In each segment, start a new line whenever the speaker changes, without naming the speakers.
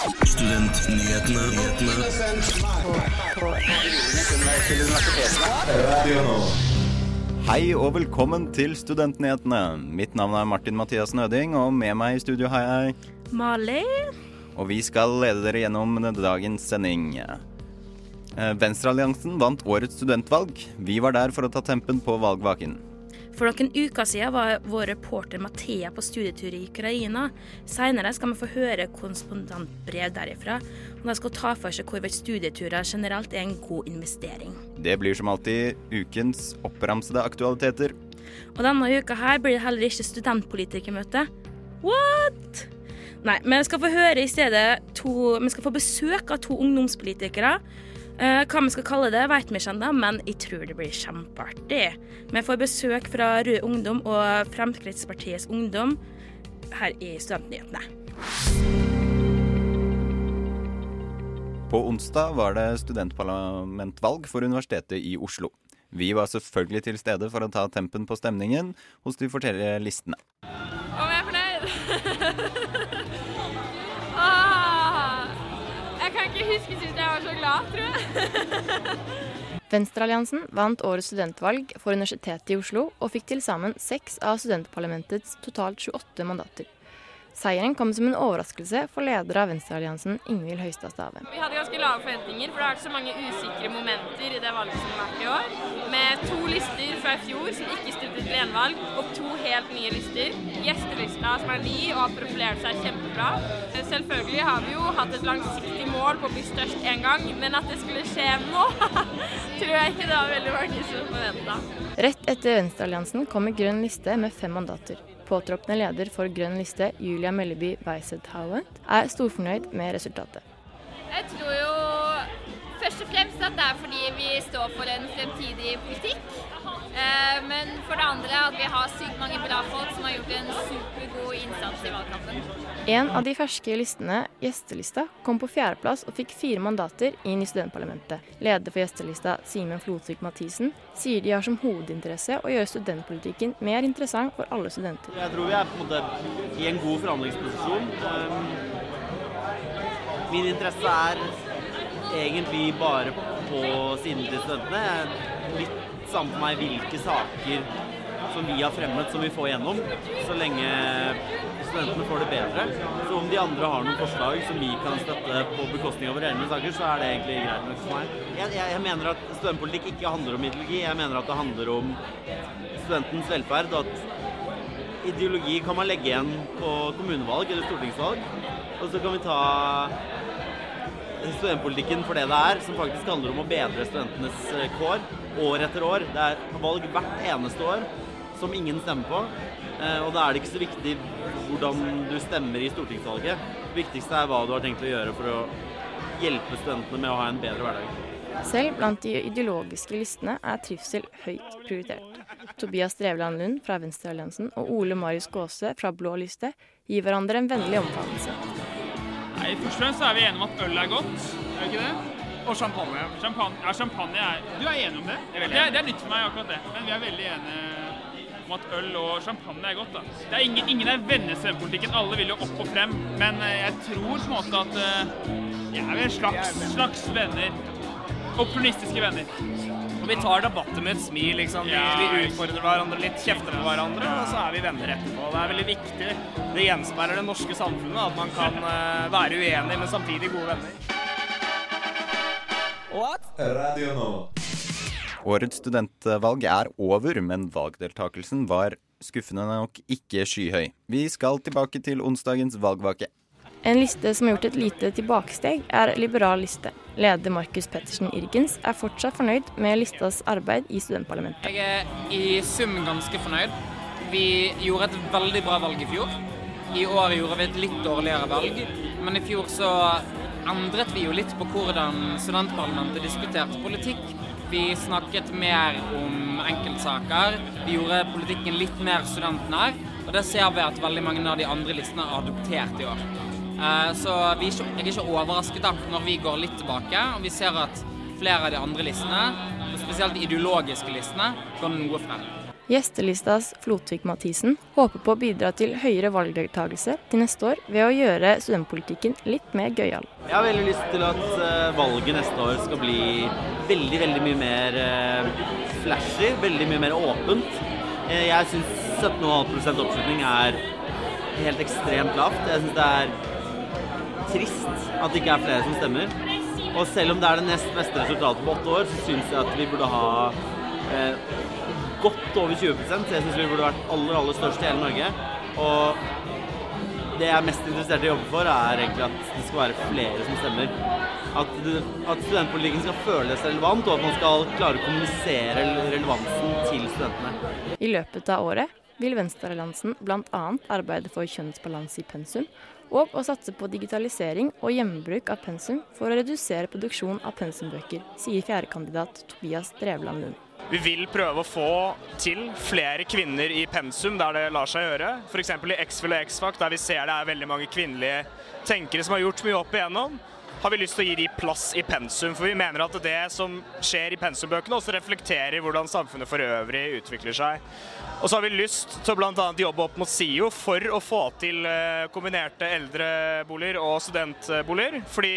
Studentnyhetene.
Hei og velkommen til Studentnyhetene. Mitt navn er Martin Mathias Nøding, og med meg i studio har jeg
Mali.
Og vi skal lede dere gjennom dagens sending. Eh, Venstrealliansen vant årets studentvalg. Vi var der for å ta tempen på valgvaken.
For noen uker siden var vår reporter Mathea på studietur i Ukraina. Senere skal vi få høre korrespondentbrev derifra. Og de skal ta for seg hvorvidt studieturer generelt er en god investering.
Det blir som alltid ukens oppramsede aktualiteter.
Og denne uka her blir det heller ikke studentpolitikermøte. What?! Nei, vi skal få høre i stedet to Vi skal få besøk av to ungdomspolitikere. Eh, hva vi skal kalle det, vet vi ikke ennå, men jeg tror det blir kjempeartig. Vi får besøk fra Rød Ungdom og Fremskrittspartiets Ungdom her i Studentnyhetene.
På onsdag var det studentparlamentvalg for Universitetet i Oslo. Vi var selvfølgelig til stede for å ta tempen på stemningen hos de forskjellige listene.
Om jeg er fornøyd? ah, ikke huske sist jeg var så glad, tror jeg.
Venstrealliansen vant årets studentvalg for Universitetet i Oslo og fikk til sammen seks av studentparlamentets totalt 28 mandater. Seieren kom som en overraskelse for leder av Venstrealliansen, Ingvild Høistad Stave.
Vi hadde ganske lave forventninger, for det har vært så mange usikre momenter i det valget som har vært i år. Med to lister fra i fjor som ikke stilte til gjenvalg, og to helt nye lister. Gjestelista som er ny og har profilert seg kjempebra. Selvfølgelig har vi jo hatt et langsiktig mål på å bli størst en gang, men at det skulle skje nå, tror jeg ikke det var veldig mange som forventa.
Rett etter Venstrealliansen kommer Grønn liste med fem mandater. Påtroppende leder for Grønn liste, Julia Melleby Weiseth Howent, er storfornøyd med resultatet.
Jeg tror jo først og fremst at det er fordi vi står for en fremtidig politikk. Eh, Men for det andre at vi har sykt mange bra folk som har gjort en supergod innsats i valgkampen.
En av de ferske listene, Gjestelista, kom på fjerdeplass og fikk fire mandater inn i studentparlamentet. Leder for Gjestelista, Simen Flotvik Mathisen, sier de har som hovedinteresse å gjøre studentpolitikken mer interessant for alle studenter.
Jeg tror vi er på en måte i en god forhandlingsposisjon. Um, Min interesse er egentlig bare på siden til studentene. Jeg- Litt samme for meg hvilke saker som vi har fremmet som vi får gjennom, så lenge studentene får det bedre. Så om de andre har noen forslag som vi kan støtte på bekostning av våre egne saker, så er det egentlig greit nok for meg. Jeg, jeg, jeg mener at studentpolitikk ikke handler om ideologi, jeg mener at det handler om studentens velferd. og at ideologi kan man legge igjen på kommunevalg eller stortingsvalg. Og så kan vi ta studentpolitikken for det det er, som faktisk handler om å bedre studentenes eh, kår år etter år. Det er valg hvert eneste år som ingen stemmer på. Eh, Og da er det ikke så viktig hvordan du stemmer i stortingsvalget. Det viktigste er hva du har tenkt å gjøre for å hjelpe studentene med å ha en bedre hverdag.
Selv blant de ideologiske listene er trivsel høyt prioritert. Tobias Drevland Lund fra Venstrealliansen og Ole Marius Gåse fra Blå liste gir hverandre en vennlig omfavnelse.
Først og fremst er vi enige om at øl er godt, er vi ikke det? Og champagne. champagne. Ja, champagne er Du er enig om det?
er
det,
er,
det er nytt for meg, akkurat det. Men vi er veldig enige om at øl og champagne er godt. da. Det er ingen, ingen er venner i studentpolitikken. Alle vil jo opp og frem. Men eh, jeg tror på en måte at vi jeg er vel slags, slags venner. Opportunistiske venner.
Vi tar debatter med et smil, liksom. Vi,
Ja.
vi utfordrer hverandre litt, kjefter med hverandre, og så er vi venner etterpå. Det er veldig viktig. Det gjenspeiler det norske samfunnet, at man kan eh, være uenig, men samtidig gode venner.
Årets studentvalg er over, men valgdeltakelsen var skuffende nok ikke skyhøy. Vi skal tilbake til onsdagens valgvake.
En liste som har gjort et lite tilbakesteg, er Liberal liste. Leder Markus Pettersen Irgens er fortsatt fornøyd med listas arbeid i studentparlamentet.
Jeg er i sum ganske fornøyd. Vi gjorde et veldig bra valg i fjor. I år gjorde vi et litt dårligere valg, men i fjor så endret vi jo litt på hvordan studentparlamentet diskuterte politikk. Vi snakket mer om enkeltsaker. Vi gjorde politikken litt mer studentnær. Og det ser vi at veldig mange av de andre listene har adoptert i år. Eh, Så vi er ikke, jeg er ikke overrasket da når vi går litt tilbake og vi ser at flere av de andre listene, spesielt de ideologiske listene, går noe frem.
Gjestelistas Flotvik Mathisen håper på å bidra til høyere valgdeltakelse til neste år ved å gjøre studentpolitikken litt mer gøyal.
Jeg har veldig lyst til at eh, valget neste år skal bli veldig, veldig mye mer eh, flashy, veldig mye mer åpent. Eh, jeg syns 17,5% oppslutning er helt ekstremt lavt. Jeg syns det er trist at det ikke er flere som stemmer. Og selv om det er det nest beste resultatet på åtte år, så syns jeg at vi burde ha eh, godt over 20 Så jeg syns vi burde vært aller, aller størst i hele Norge. Og det jeg er mest interessert i å jobbe for, er egentlig at det skal være flere som stemmer. At, at studentpolitikken skal føles relevant, og at man skal klare å kommunisere relevansen til studentene.
I løpet av året vil Venstrealliansen bl.a. arbeide for kjønnsbalanse i pensum, og å satse på digitalisering og hjemmebruk av pensum for å redusere produksjon av pensumbøker, sier fjerdekandidat Tobias Drevland Lund.
Vi vil prøve å få til flere kvinner i pensum der det lar seg gjøre. F.eks. i X-Fill og X-Fac, der vi ser det er veldig mange kvinnelige tenkere som har gjort mye opp igjennom. Har vi lyst til å gi de plass i pensum, for vi mener at det som skjer i pensumbøkene også reflekterer hvordan samfunnet for øvrig utvikler seg. Og så har vi lyst til å bl.a. jobbe opp mot SIO for å få til eh, kombinerte eldreboliger og studentboliger, fordi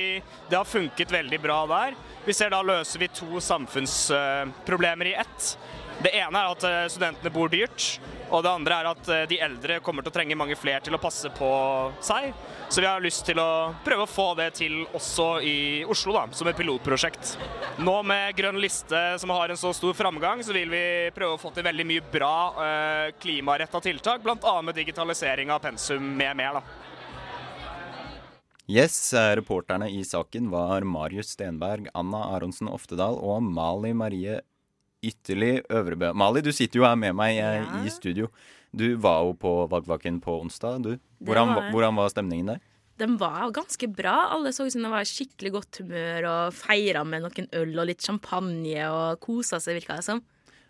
det har funket veldig bra der. Vi ser da løser vi to samfunnsproblemer i ett. Det ene er at eh, studentene bor dyrt, og det andre er at eh, de eldre kommer til å trenge mange flere til å passe på seg. Så vi har lyst til å prøve å få det til også i Oslo, da, som et pilotprosjekt. Nå med Grønn liste som har en så stor framgang, så vil vi prøve å få til veldig mye bra eh, klimaretta tiltak, bl.a. med digitalisering av pensum med mer. da.
Yes, eh, reporterne i saken var Marius Stenberg, Anna Aronsen Oftedal og Mali Marie Ytterli Øvrebø. Mali, du sitter jo her med meg eh,
Ja.
i studio. Du var jo på valgvaken på onsdag, du. Hvordan,
var
var,
jeg.
hvordan var stemningen der?
Den var ganske bra. Alle så ut som de var i skikkelig godt humør og feira med noen øl og litt champagne og kosa seg, virka det som.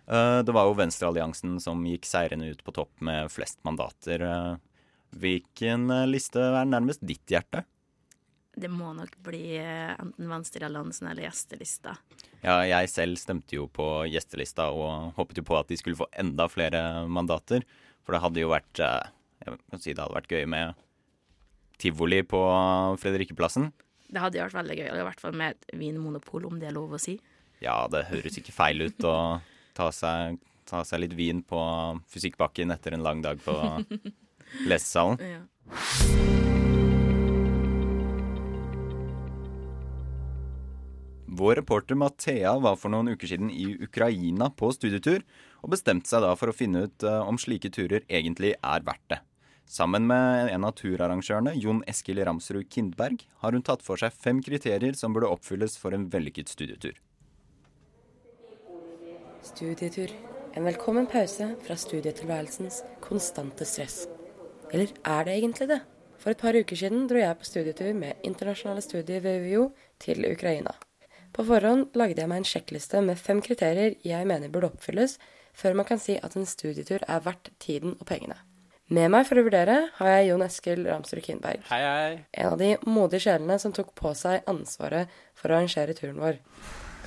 Eh, Det var jo Venstrealliansen som gikk seirende ut på topp med flest mandater. Eh, Hvilken eh, liste er nærmest ditt hjerte?
Det må nok bli eh, enten Venstrealliansen eller Gjestelista.
Ja, jeg selv stemte jo på gjestelista og håpet jo på at de skulle få enda flere mandater. For det hadde jo vært eh, Jeg kan si det hadde vært gøy med tivoli på Fredrikkeplassen.
Det hadde vært veldig gøy, i hvert fall med et vinmonopol, om det er lov å si.
Ja, det høres ikke feil ut å ta seg, ta seg litt vin på fysikkbakken etter en lang dag på lesesalen.
Ja.
Vår reporter Mathea var for noen uker siden i Ukraina på studietur, og bestemte seg da for å finne ut eh, om slike turer egentlig er verdt det. Sammen med en av turarrangørene, Jon Eskil Ramsrud Kindberg, har hun tatt for seg fem kriterier som burde oppfylles for en vellykket studietur.
Studietur. En velkommen pause fra studietilværelsens konstante stress. Eller er det egentlig det? For et par uker siden dro jeg på studietur med internasjonale studier ved UiO til Ukraina. På forhånd lagde jeg meg en sjekkliste med fem kriterier jeg mener burde oppfylles før man kan si at en studietur er verdt tiden og pengene. Med meg for å vurdere har jeg Jon Eskil Ramsrud Kindberg.
Hei, hei.
En av de modige sjelene som tok på seg ansvaret for å arrangere turen vår.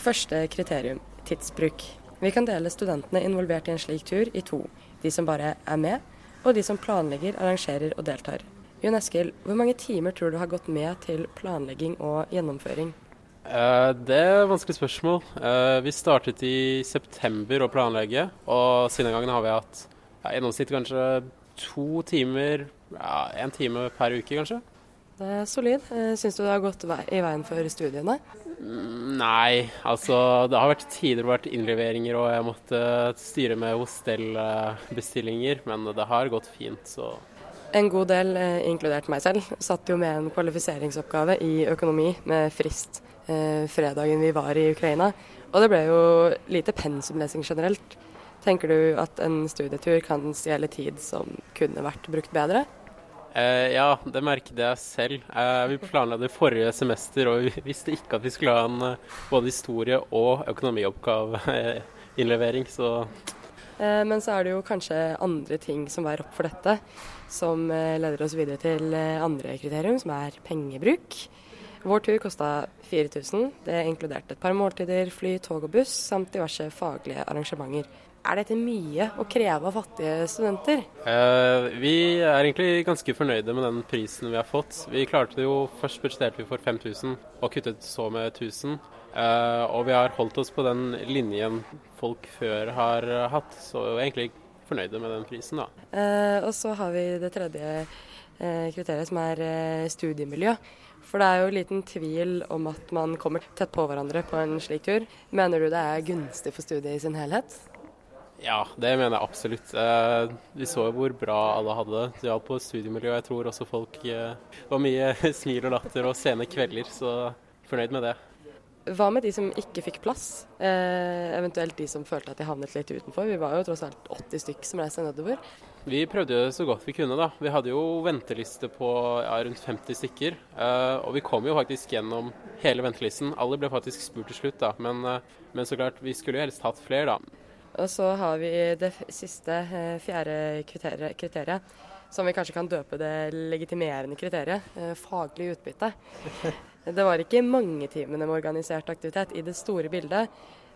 Første kriterium tidsbruk. Vi kan dele studentene involvert i en slik tur i to. De som bare er med, og de som planlegger, arrangerer og deltar. Jon Eskil, hvor mange timer tror du har gått med til planlegging og gjennomføring?
Eh, det er et vanskelig spørsmål. Eh, vi startet i september å planlegge, og siden den gangen har vi hatt ja, gjennomsnitt kanskje to timer, ja, en time per uke kanskje.
Det er solid. Eh, Syns du det har gått i veien for studiene?
Mm, Nei, altså det har vært tider det har vært innleveringer og jeg måtte styre med hostellbestillinger, men det har gått fint, så
En god del, inkludert meg selv, satt jo med en kvalifiseringsoppgave i økonomi med frist fredagen vi var i Ukraina. Og det ble jo lite pensumlesing generelt. Tenker du at en studietur kan stjele tid som kunne vært brukt bedre?
Eh, ja, det merket jeg selv. Eh, vi planla det forrige semester, og vi visste ikke at vi skulle ha en eh, både historie- og økonomioppgaveinnlevering, så
Eh, men så er det jo kanskje andre ting som veier opp for dette, som eh, leder oss videre til eh, andre kriterium, som er pengebruk. Vår tur kosta 4000. Det inkluderte et par måltider, fly, tog og buss, samt diverse faglige arrangementer. Er dette mye å kreve av fattige studenter?
Eh, vi er egentlig ganske fornøyde med den prisen vi har fått. Vi klarte det jo, Først budsjetterte vi for 5000 og kuttet så med 1000. Eh, og vi har holdt oss på den linjen folk før har hatt, så vi er egentlig fornøyde med den prisen, da.
Eh, og så har vi det tredje eh, kriteriet, som er eh, studiemiljø. For det er jo liten tvil om at man kommer tett på hverandre på en slik tur. Mener du det er gunstig for studiet i sin helhet?
Ja, det mener jeg absolutt. Eh, vi så jo hvor bra alle hadde det. Det hjalp på studiemiljøet. Jeg tror også folk eh, var mye smil og latter og sene kvelder, så fornøyd med det.
Hva med de som ikke fikk plass? Eh, eventuelt de som følte at de havnet litt utenfor. Vi var jo tross alt 80 stykk som reiste nedover.
Vi prøvde så godt vi kunne, da. Vi hadde jo venteliste på ja, rundt 50 stykker. Eh, og vi kom jo faktisk gjennom hele ventelisten. Alle ble faktisk spurt til slutt, da. Men, eh, men så klart, vi skulle jo helst hatt flere, da.
Og så har vi det siste, eh, fjerde kriteriet, som vi kanskje kan døpe det legitimerende kriteriet, faglig utbytte. Det var ikke mange timene med organisert aktivitet i det store bildet,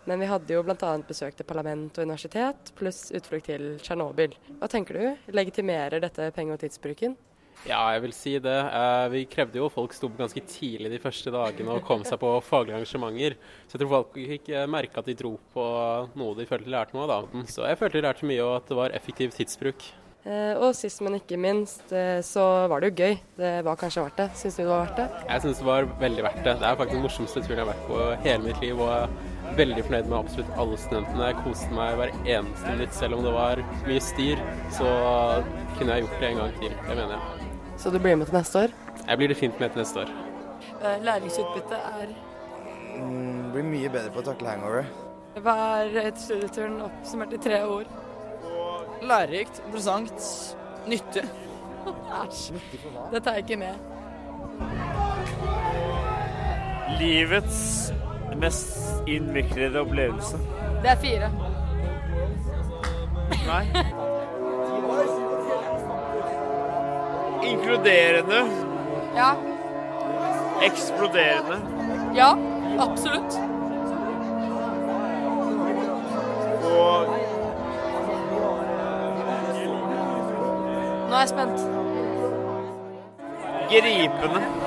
men vi hadde jo bl.a. besøk til parlament og universitet, pluss utflukt til Tsjernobyl. Hva tenker du? Legitimerer dette penge- og tidsbruken?
Ja, jeg vil si det. Eh, vi krevde jo folk sto opp ganske tidlig de første dagene og kom seg på faglige arrangementer. Så jeg tror folk ikke merka at de dro på noe de følte de lærte noe av. Så jeg følte de lærte mye, og at det var effektiv tidsbruk.
Eh, og sist, men ikke minst, eh, så var det jo gøy. Det var kanskje verdt det. Syns du det var verdt det?
Jeg syns det var veldig verdt det. Det er faktisk den morsomste turen jeg har vært på hele mitt liv. Og veldig fornøyd med absolutt alle studentene. Jeg koste meg hver eneste minutt. Selv om det var mye styr, så kunne jeg gjort det en gang til. Det mener jeg.
Så du blir med til neste år?
Jeg blir definitivt med til neste år.
Læringsutbyttet læringsutbytte er
Mm, blir mye bedre på å takle hangover.
Hva er et studieturen oppsummert i tre ord?
Lærerikt, interessant, nyttig.
Æsj. Det tar jeg ikke med.
Livets mest innviklede opplevelse.
Det er fire.
Nei. Inkluderende.
Ja.
Eksploderende.
Ja, absolutt.
Og
Nå er jeg spent.
gripende.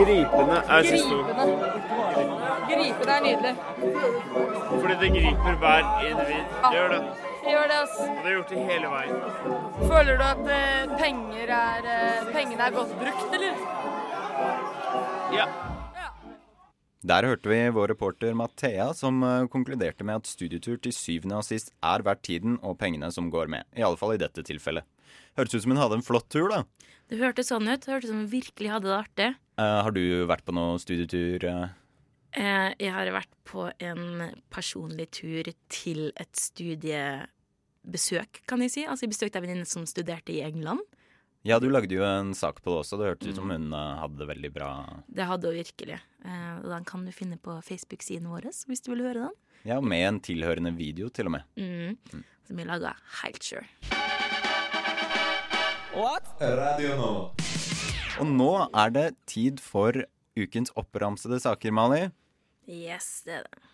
Gripende er siste ord.
Gripende. Er nydelig.
Fordi det griper hver individ. Det gjør det.
Gjør det, ass.
Og det har gjort det hele veien.
Føler du at eh, penger er, eh, pengene er godt brukt, eller?
Ja.
Der hørte vi vår reporter Mathea som eh, konkluderte med at studietur til syvende og sist er verdt tiden og pengene som går med. I alle fall i dette tilfellet. Hørtes ut som hun hadde en flott tur, da.
Det hørtes sånn ut. Det hørtes som hun virkelig hadde det artig.
Eh, har du vært på noen studietur? eh?
Eh, jeg har vært på en personlig tur til et studiebesøk, kan jeg si. Altså, jeg besøkte en venninne som studerte i England.
Ja, du lagde jo en sak på det også. Det hørtes ut som hun eh, hadde det veldig bra.
Det hadde hun virkelig. Eh, og den kan du finne på Facebook-siden vår hvis du vil høre den.
Ja, med en tilhørende video, til og med.
Mm. Som vi laga helt sure.
Radio nå. Og nå er det tid for ukens oppramsede saker, Mali.
Yes, det er det.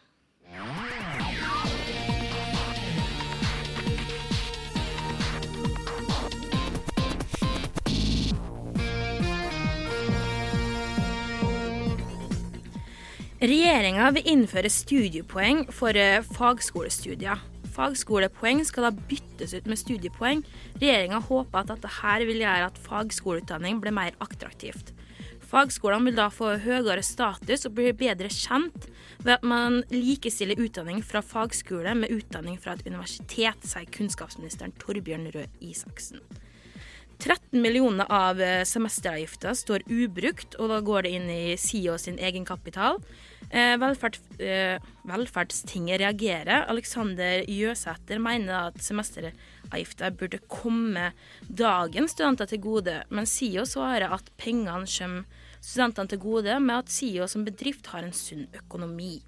Regjeringa vil innføre studiepoeng for eh, fagskolestudier. Fagskolepoeng skal da byttes ut med studiepoeng. Regjeringa håper at dette vil gjøre at fagskoleutdanning blir mer attraktivt. Fagskolene vil da få høyere status og bli bedre kjent ved at man likestiller utdanning fra fagskole med utdanning fra et universitet, sier kunnskapsministeren Torbjørn Røe Isaksen. 13 millioner av eh, semesteravgifta står ubrukt, og da går det inn i SIO sin egenkapital. Eh, velferd, eh, velferdstinget reagerer. Alexander Jøsæter mener at semesteravgifta burde komme dagens studenter til gode, men SIO svarer at pengene kommer studentene til gode med at SIO som bedrift har en sunn økonomi.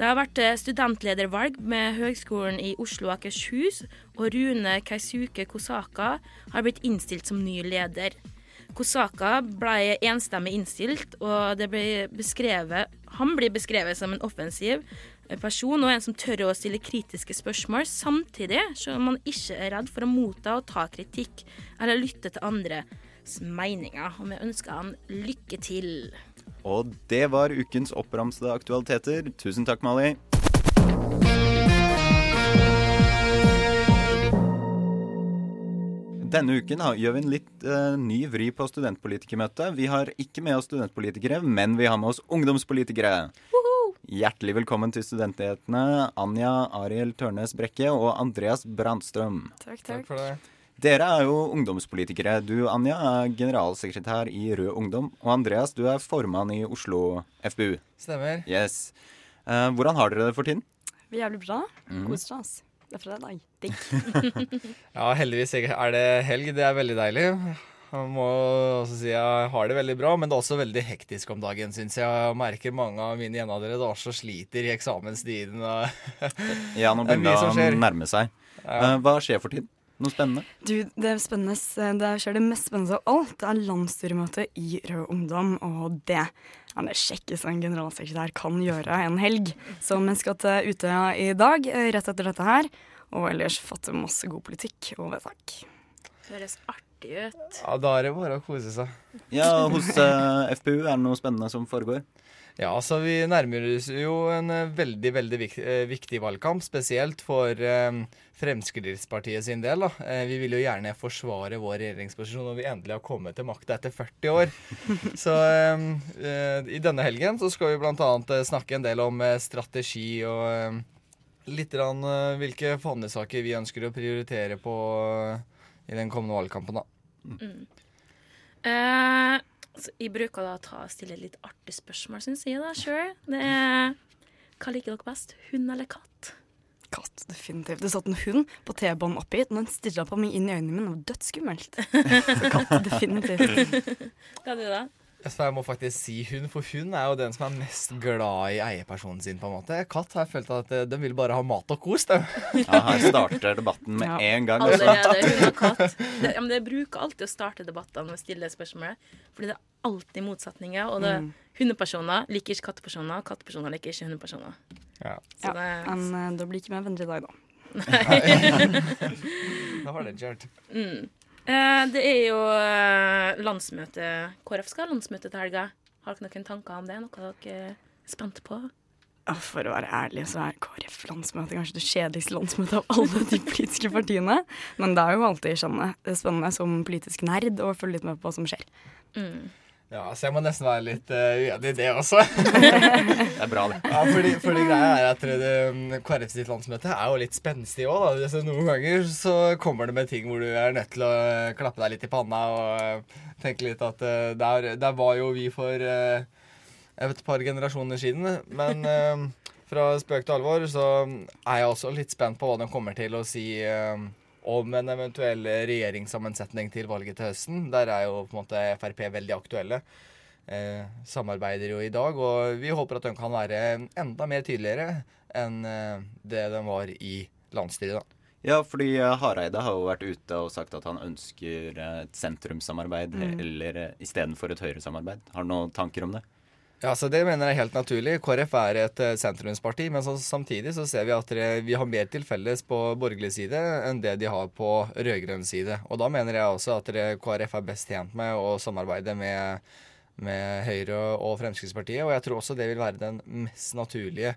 Det har vært eh, studentledervalg med Høgskolen i Oslo og Akershus, og Rune Keisuke Kosaka har blitt innstilt som ny leder. Kosaka ble enstemmig innstilt, og ble beskrevet, han blir beskrevet som en offensiv person, og en som tør å stille kritiske spørsmål, samtidig som man ikke er redd for å motta og ta kritikk eller lytte til andres meninger. Og vi ønsker han lykke til.
Og det var ukens oppramsede aktualiteter. Tusen takk, Mali. Denne uken gjør vi en litt uh, ny vri på studentpolitikermøtet. Vi har ikke med oss studentpolitikere, men vi har med oss ungdomspolitikere. Hjertelig velkommen til Studentnyhetene, Anja Ariel Tørnes Brekke og Andreas Brandstrøm.
Takk, takk. for det.
Dere er jo ungdomspolitikere. Du, Anja, er generalsekretær i Rød Ungdom. Og Andreas, du er formann i Oslo FBU.
Stemmer.
Yes. Eh, hvordan har dere det for tiden?
Vi er jævlig bra.
Mm.
Koser oss. Det er fredag. Digg.
Ja, heldigvis er det helg. Det er veldig deilig. Jeg må også si jeg har det veldig bra, men det er også veldig hektisk om dagen, syns jeg. Jeg merker mange av mine jevnaldrende da så sliter i eksamenstiden.
Ja, nå
er
begynner det å nærme seg.
Ja.
Eh, hva skjer for tiden? Noe spennende?
Du, det, er spennende, det skjer det mest spennende av alt. Det er landsstyremøte i Rød Ungdom, og det er det kjekkeste en generalsekretær kan gjøre en helg. Så vi skal til Utøya i dag, eh, rett etter dette her. Og ellers fatte masse god politikk og vedtak.
Høres artig ut.
Ja, da er det bare å kose seg.
Ja, hos eh, FPU er det noe spennende som foregår?
Ja, så vi nærmer oss jo en eh, veldig, veldig viktig, eh, viktig valgkamp, spesielt for eh, Fremskrittspartiet sin del. Da. Eh, vi vil jo gjerne forsvare vår regjeringsposisjon når vi endelig har kommet til makta etter 40 år. Så eh, eh, i denne helgen så skal vi bl.a. snakke en del om eh, strategi og eh, litt grann, eh, hvilke fanesaker vi ønsker å prioritere på eh, i den kommende valgkampen. da.
Mm. Eh, jeg bruker da å ta og stille litt artig spørsmål, syns jeg, da, sure. Det er Hva liker dere best? Hund eller katt?
Katt, definitivt. Det satt en hund på T-banen oppi, og den stirra på meg inn i øynene mine. Det var dødsskummelt. Katt, definitivt.
Hva er du, da?
Jeg må faktisk si hund, for hund er jo den som er mest glad i eierpersonen sin. på en måte. Katt har jeg følt at eh, den vil bare ha mat og kos.
Ja, her starter debatten med en gang. altså.
Allerede hund og katt. Det, ja, men det bruker alltid å starte debattene med å stille spørsmålet. Fordi det er alltid motsetninger. Og det,
Mm.
hundepersoner liker ikke kattepersoner, kattepersoner liker ikke hundepersoner.
Ja.
Så
Ja, men eh, da blir ikke vi venner i dag, da. Nei.
Da var det kjørt.
Mm. Eh, det er jo eh, landsmøte KrF skal ha landsmøte til helga. Har dere noen tanker om det? Noe dere er spent på?
For å være ærlig så er KrF-landsmøtet kanskje det kjedeligste landsmøtet av alle de politiske partiene. Men det er jo alltid spennende som politisk nerd å følge litt med på hva som skjer.
Ja, så jeg må nesten være litt uh, uenig i det også.
det er bra, det.
Ja, fordi, fordi greia er at det, um, KrF sitt landsmøte er jo litt spenstig òg, da. Så noen ganger så kommer det med ting hvor du er nødt til å uh, klappe deg litt i panna og uh, tenke litt at uh, der, der var jo vi for uh, et par generasjoner siden. Men uh, fra spøk til alvor så er jeg også litt spent på hva de kommer til å si uh, om en eventuell regjeringssammensetning til valget til høsten. Der er jo på en måte Frp veldig aktuelle. Eh, samarbeider jo i dag, og vi håper at de kan være enda mer tydeligere enn eh, det de var i landsstyret. da.
Ja, fordi eh, Hareide har jo vært ute og sagt at han ønsker eh, et sentrumssamarbeid
Mm.
eller istedenfor et høyresamarbeid. Har du noen tanker om det?
Ja, så Det mener jeg er helt naturlig. KrF er et eh, sentrumsparti, men så, samtidig så ser vi at det, vi har mer til felles på borgerlig side enn det de har på rød-grønn side. Og da mener jeg også at det, KrF er best tjent med å samarbeide med, med Høyre og Fremskrittspartiet. Og jeg tror også det vil være den mest naturlige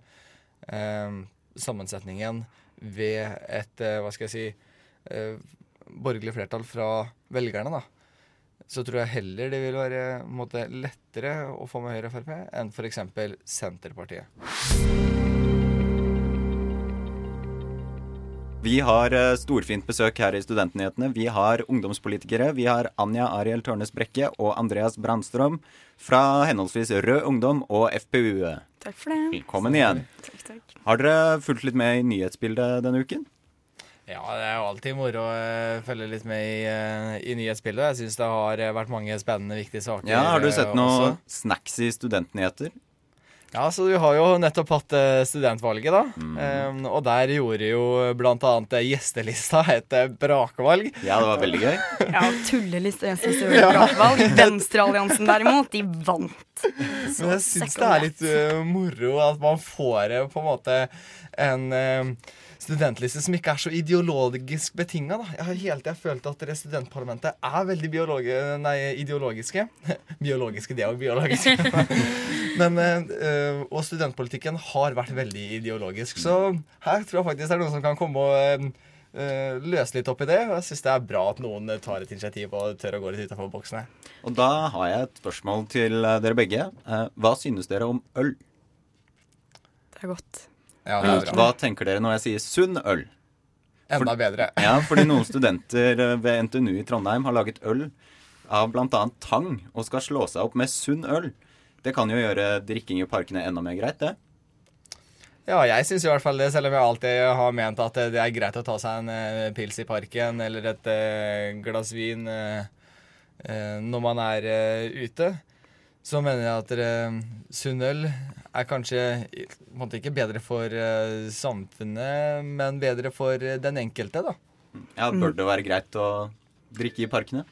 eh, sammensetningen ved et, eh, hva skal jeg si, eh, borgerlig flertall fra velgerne, da så tror jeg heller det vil være måte, lettere å få med Høyre og Frp enn f.eks. Senterpartiet.
Vi har eh, storfint besøk her i Studentnyhetene. Vi har ungdomspolitikere. Vi har Anja Ariel Tørnes Brekke og Andreas Brandstrøm fra henholdsvis Rød Ungdom og FPU.
Takk for det.
Velkommen igjen.
Takk, takk.
Har dere fulgt litt med i nyhetsbildet denne uken?
Ja, det er jo alltid moro å eh, følge litt med i, eh, i nyhetsbildet. Jeg syns det har eh, vært mange spennende, viktige saker.
Ja, Har du sett
også.
snacks i studentnyheter?
Ja, så du har jo nettopp hatt studentvalget, da.
Mm.
Um, og der gjorde jo eh, gjestelista et brakvalg.
Ja, det var veldig gøy.
Ja, tullelista jeg synes det var bra valg. Venstrealliansen derimot, de vant.
Men jeg syns det er litt uh, moro at man får uh, på en måte en uh, studentliste som ikke er så ideologisk betinga. Jeg har hele tida følt at dere studentparlamentet er veldig biologi nei, ideologiske. biologiske, det er jo biologiske. Men, øh, og studentpolitikken har vært veldig ideologisk. Så her tror jeg faktisk det er noen som kan komme og øh, løse litt opp i det. Og jeg syns det er bra at noen tar et initiativ og tør å gå litt utenfor boksene.
Og da har jeg et spørsmål til dere begge. Hva synes dere om øl?
Det er godt.
Ja, bra.
Hva tenker dere når jeg sier sunn øl?
Enda bedre.
Ja, fordi noen studenter ved NTNU i Trondheim har laget øl av bl.a. tang og skal slå seg opp med sunn øl. Det kan jo gjøre drikking i parkene enda mer greit, det.
Ja, jeg syns i hvert fall det, selv om jeg alltid har ment at det er greit å ta seg en uh, pils i parken eller et glass vin når man er ute. Så mener jeg at sunn øl er kanskje måte ikke bedre for samfunnet, men bedre for den enkelte, da.
Ja, Bør det være greit å drikke i parkene?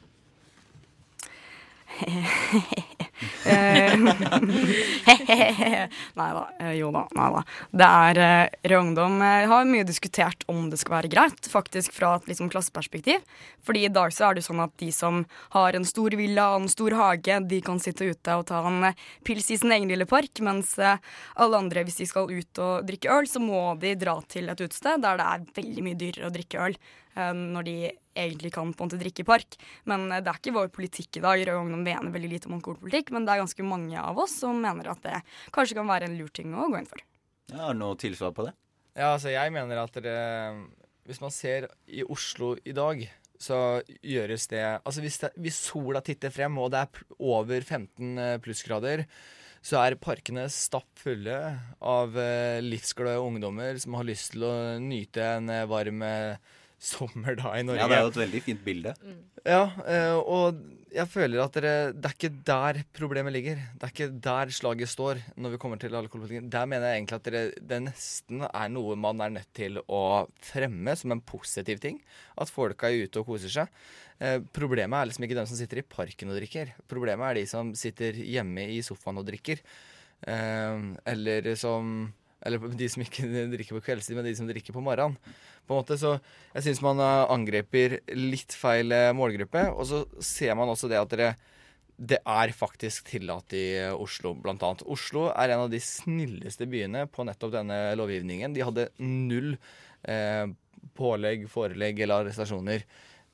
nei da. Jo da. Nei da. Det er uh, Rød Ungdom uh, har mye diskutert om det skal være greit, faktisk fra et liksom, klasseperspektiv. Fordi i dag så er det sånn at de som har en stor villa og en stor hage, de kan sitte ute og ta en pils i sin egen lille park, mens alle andre, hvis de skal ut og drikke øl, så må de dra til et utested der det er veldig mye dyrere å drikke øl når de egentlig kan på en måte drikke i park. Men det er ikke vår politikk i dag. Rød Ungdom mener veldig lite om alkoholpolitikk, men det er ganske mange av oss som mener at det kanskje kan være en lur ting å gå inn for.
Ja, Har du noe tilsvar på det?
Ja, altså jeg mener at det, hvis man ser i Oslo i dag, så gjøres det Altså hvis, det, hvis sola titter frem, og det er over 15 plussgrader, så er parkene stappfulle av livsglade ungdommer som har lyst til å nyte en varm sommer da i Norge.
Ja, det er jo et veldig fint bilde.
Ja, og jeg føler at det, det er ikke der problemet ligger. Det er ikke der slaget står når vi kommer til alkoholpolitikken. Der mener jeg egentlig at det, det nesten er noe man er nødt til å fremme som en positiv ting. At folk er ute og koser seg. Eh, problemet er liksom ikke dem som sitter i parken og drikker. Problemet er de som sitter hjemme i sofaen og drikker. Eh, eller som eller de som ikke drikker på kveldstid, men de som drikker på morgenen. På en måte, så Jeg syns man angriper litt feil målgruppe. Og så ser man også det at dere, det er faktisk tillatt i Oslo, blant annet. Oslo er en av de snilleste byene på nettopp denne lovgivningen. De hadde null eh, pålegg, forelegg eller arrestasjoner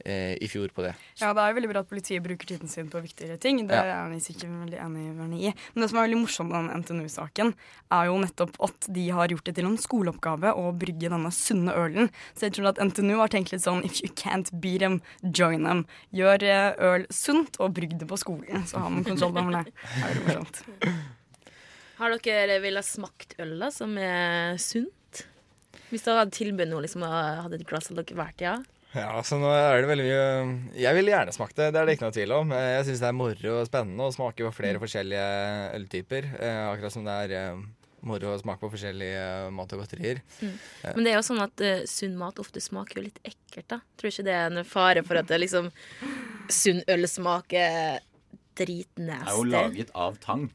i fjor på det.
Ja, det er jo veldig bra at politiet bruker tiden sin på viktigere ting. Det
Ja.
er jeg sikkert veldig enig i. Men det som er veldig morsomt med den NTNU-saken, er jo nettopp at de har gjort det til en skoleoppgave å brygge denne sunne ølen. Så jeg tror at NTNU har tenkt litt sånn if you can't beat them, join them. Gjør eh, øl sunt og brygg det på skolen, så har man kontroll over det. Det er veldig morsomt.
Har dere villet smakt øl da, som er sunt? Hvis dere hadde tilbudt noe, liksom, hadde et glass av dere hvert, ja?
Ja, så nå er det veldig mye Jeg ville gjerne smakt det, det er det ikke noe tvil om. Jeg syns det er moro og spennende å smake på flere forskjellige øltyper. Eh, akkurat som det er eh, moro å smake på forskjellige eh, mat og godterier.
Mm.
Eh,
Men det er jo sånn at uh, sunn mat ofte smaker jo litt ekkelt, da. Tror ikke det er en fare for at det liksom sunn øl smaker
Det er jo laget av tang.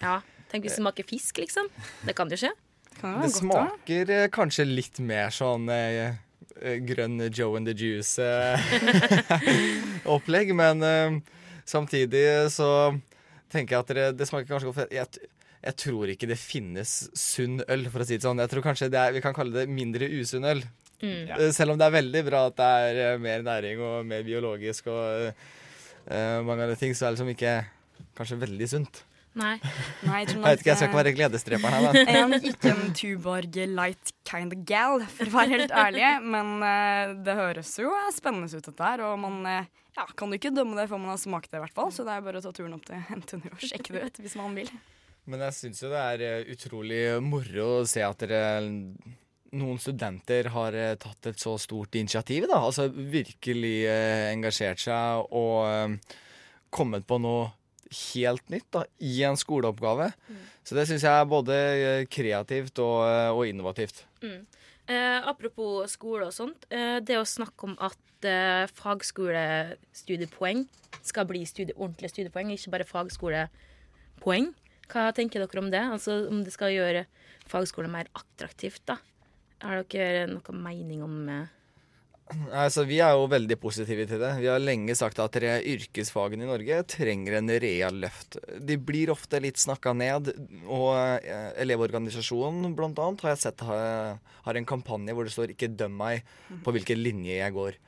Ja. Tenk hvis det smaker fisk, liksom. Det kan jo skje.
det smaker da. kanskje litt mer sånn eh, eh, grønn Joe and the Juice-opplegg, men uh, samtidig så tenker jeg at det, det smaker kanskje godt. Jeg, jeg tror ikke det finnes sunn øl, for å si det sånn. Jeg tror kanskje det er, vi kan kalle det mindre usunn øl.
Mm.
Eh, Selv om det er veldig bra at det er eh, mer næring og mer biologisk og uh, mange andre ting, så er det liksom ikke kanskje veldig sunt.
Nei.
Nei, jeg,
Jeg vet ikke, jeg skal ikke være gledesdreperen her, da.
Jeg er ikke en Tuborg light kind of gal, for å være helt ærlig. Men uh, det høres jo eh, spennende ut, dette her. Og man uh, ja, kan jo ikke dømme det før man har smakt det, i hvert fall. Så det er bare å ta turen opp til NTNU og sjekke det ut hvis man vil.
Men jeg syns jo det er utrolig moro å se at dere noen studenter har eh, tatt et så stort initiativ. da, Altså virkelig eh, engasjert seg og eh, kommet på noe helt nytt da, i en skoleoppgave. Så det syns jeg er både eh, kreativt og, eh, og innovativt.
Mm. Eh, apropos skole og sånt. Eh, det å snakke om at eh, fagskolestudiepoeng skal bli studie, ordentlige studiepoeng, ikke bare fagskolepoeng. Hva tenker dere om det? Altså om det skal gjøre fagskolen mer attraktivt, da? Har dere noen mening om eh,
Altså, vi er jo veldig positive til det. Vi har lenge sagt at tre yrkesfagene i Norge trenger en real løft. De blir ofte litt snakka ned, og eh, Elevorganisasjonen annet har jeg sett har, en kampanje hvor det står 'ikke døm meg på hvilken linje jeg går'.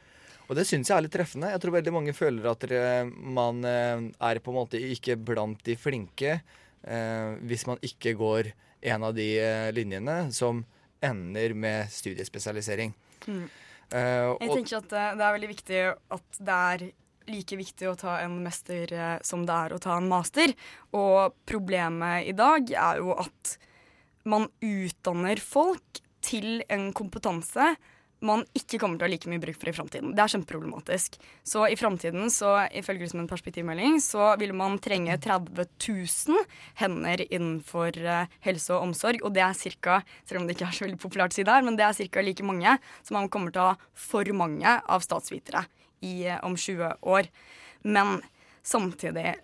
Og det syns jeg er litt treffende. Jeg tror veldig mange føler at man eh, er på en måte ikke blant de flinke eh, hvis man ikke går en av de linjene som ender med studiespesialisering.
Mm.
Eh,
Jeg tenker at det, det er veldig viktig at det er like viktig å ta en mester eh, som det er å ta en master. Og problemet i dag er jo at man utdanner folk til en kompetanse man ikke kommer til å ha like mye bruk for i framtiden. Det er kjempeproblematisk. Så i framtiden, så ifølge liksom en perspektivmelding, så vil man trenge 30 000 hender innenfor eh, helse og omsorg. Og det er cirka, selv om det ikke er så veldig populært å si det her, men det er cirka like mange som man kommer til å ha for mange av statsvitere i, eh, om 20 år. Men samtidig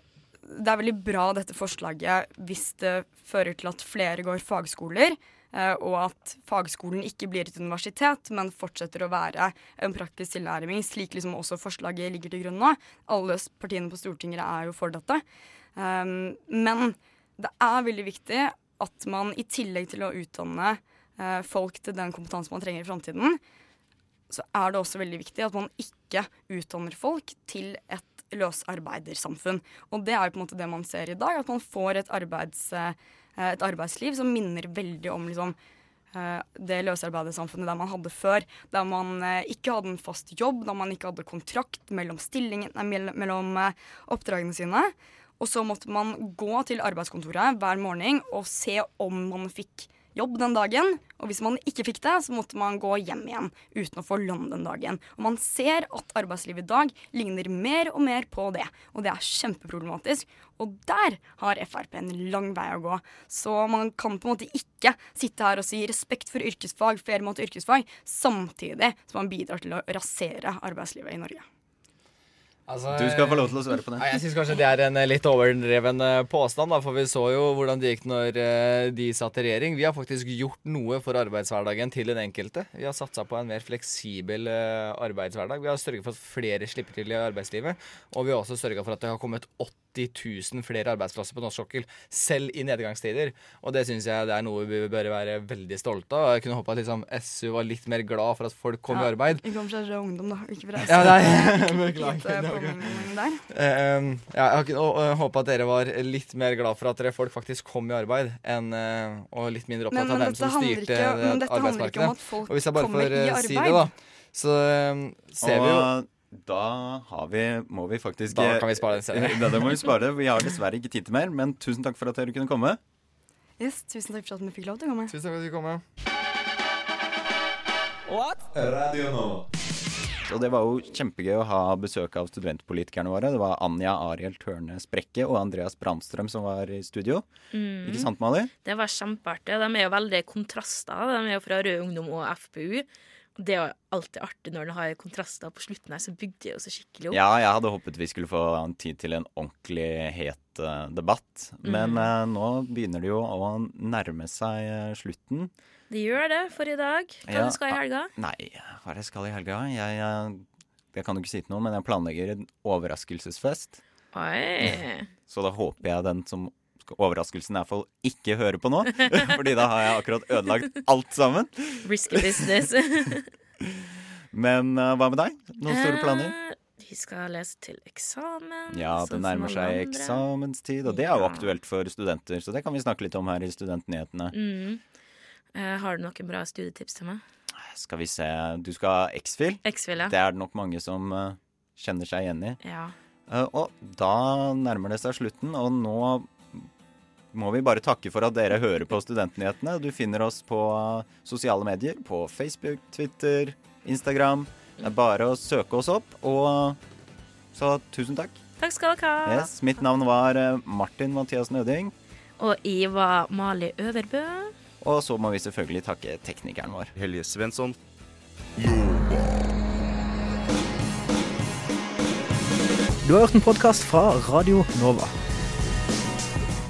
det er veldig bra dette forslaget hvis det fører til at flere går fagskoler, og at fagskolen ikke blir et universitet, men fortsetter å være en praktisk tilnærming, slik liksom også forslaget ligger til grunn nå. Alle partiene på Stortinget er jo for dette. Um, men det er veldig viktig at man i tillegg til å utdanne eh, folk til den kompetansen man trenger i framtiden, så er det også veldig viktig at man ikke utdanner folk til et løsarbeidersamfunn. Og det er jo på en måte det man ser i dag, at man får et, arbeids, eh, et arbeidsliv som minner veldig om liksom, eh, det løsarbeidersamfunnet der man hadde før. Der man eh, ikke hadde en fast jobb, der man ikke hadde kontrakt mellom, mellom oppdragene sine. Og så måtte man gå til arbeidskontoret hver morgen og se om man fikk jobb den dagen. Og hvis man ikke fikk det, så måtte man gå hjem igjen uten å få lønn den dagen. Og man ser at arbeidslivet i dag ligner mer og mer på det. Og det er kjempeproblematisk. Og der har Frp en lang vei å gå. Så man kan på en måte ikke sitte her og si respekt for yrkesfag, fair mot yrkesfag, samtidig som man bidrar til å rasere arbeidslivet i Norge.
Altså,
Du skal få lov til å svare på det.
Ja, jeg syns kanskje det er en eh, litt overdreven eh, påstand, da, for vi så jo hvordan det gikk når eh, de satt i regjering. Vi har faktisk gjort noe for arbeidshverdagen til den enkelte. Vi har satsa på en mer fleksibel arbeidshverdag. Vi har sørget for at flere slipper til i arbeidslivet. Og vi har også sørga for at det har kommet 80 000 flere arbeidsplasser på norsk sokkel, selv i nedgangstider. Og det syns jeg det er noe vi bør være veldig stolte av. Jeg kunne håpa at liksom, SU var litt mer glad for at folk kom i arbeid.
Vi kommer fra Rød Ungdom, da, ikke fra
Ja, nei, beklager.
Eh,
ja, jeg har håpe og at dere var litt mer glad for at dere folk faktisk kom i arbeid, enn, uh, og litt mindre opptatt av
dem
hvem som styrte
ikke- men dette handler ikke om at folk
Og hvis jeg bare
kommer i
arbeid. si det, da, så um, ser vi jo
Og da har vi, må vi faktisk
Da kan vi spare den senere.
Da, da må vi spare. Vi har dessverre ikke tid til mer, men tusen takk for at dere kunne komme.
Yes, tusen takk for at vi fikk lov til å komme.
Tusen takk for at du kom. What?
Radio nå. Så det var jo kjempegøy å ha besøk av studentpolitikerne våre. Det var Anja Ariel Tørne Sprekke og Andreas Brandstrøm som var i studio.
Mm.
Ikke sant, Mali?
Det var kjempeartig. De er jo veldig kontraster. De er jo fra Rød Ungdom og FPU. Det jo alltid artig når den har kontraster på slutten her, så bygde det jo så skikkelig opp.
Ja, jeg hadde håpet vi skulle få tid til en ordentlig het eh, debatt. Men
Mm.
nå begynner det jo å nærme seg eh, slutten.
Det gjør det for i dag. Hva
Ja,
du skal i helga?
Nei, hva er det jeg skal i helga? Jeg, jeg, jeg kan jo ikke si til noe, men jeg planlegger en overraskelsesfest.
Oi.
Så da håper jeg den som overraskelsen er for ikke hører på nå. Fordi da har jeg akkurat ødelagt alt sammen.
Risky business.
Men uh, hva med deg? Noen store planer?
Eh, Vi skal lese til eksamen.
Ja, det
sånn
nærmer seg eksamenstid, og det er jo aktuelt for studenter. Så det kan vi snakke litt om her i Studentnyhetene.
Mm. Uh, har du noen bra studietips til meg?
Skal vi se Du skal ha X-Fil.
X-Fil, ja.
Det er det nok mange som uh, kjenner seg igjen i.
Ja.
Uh, og da nærmer det seg slutten, og nå må vi bare takke for at dere hører på Studentnyhetene. Du finner oss på sosiale medier, på Facebook, Twitter, Instagram. Det er bare å søke oss opp, og så tusen takk.
Takk skal dere ha.
Yes, mitt navn var eh, Martin Mathias Nøding,
Og jeg var Mali Øverbø.
og så må vi selvfølgelig takke teknikeren vår.
Helje Svensson.
Du har hørt en podkast fra Radio Nova.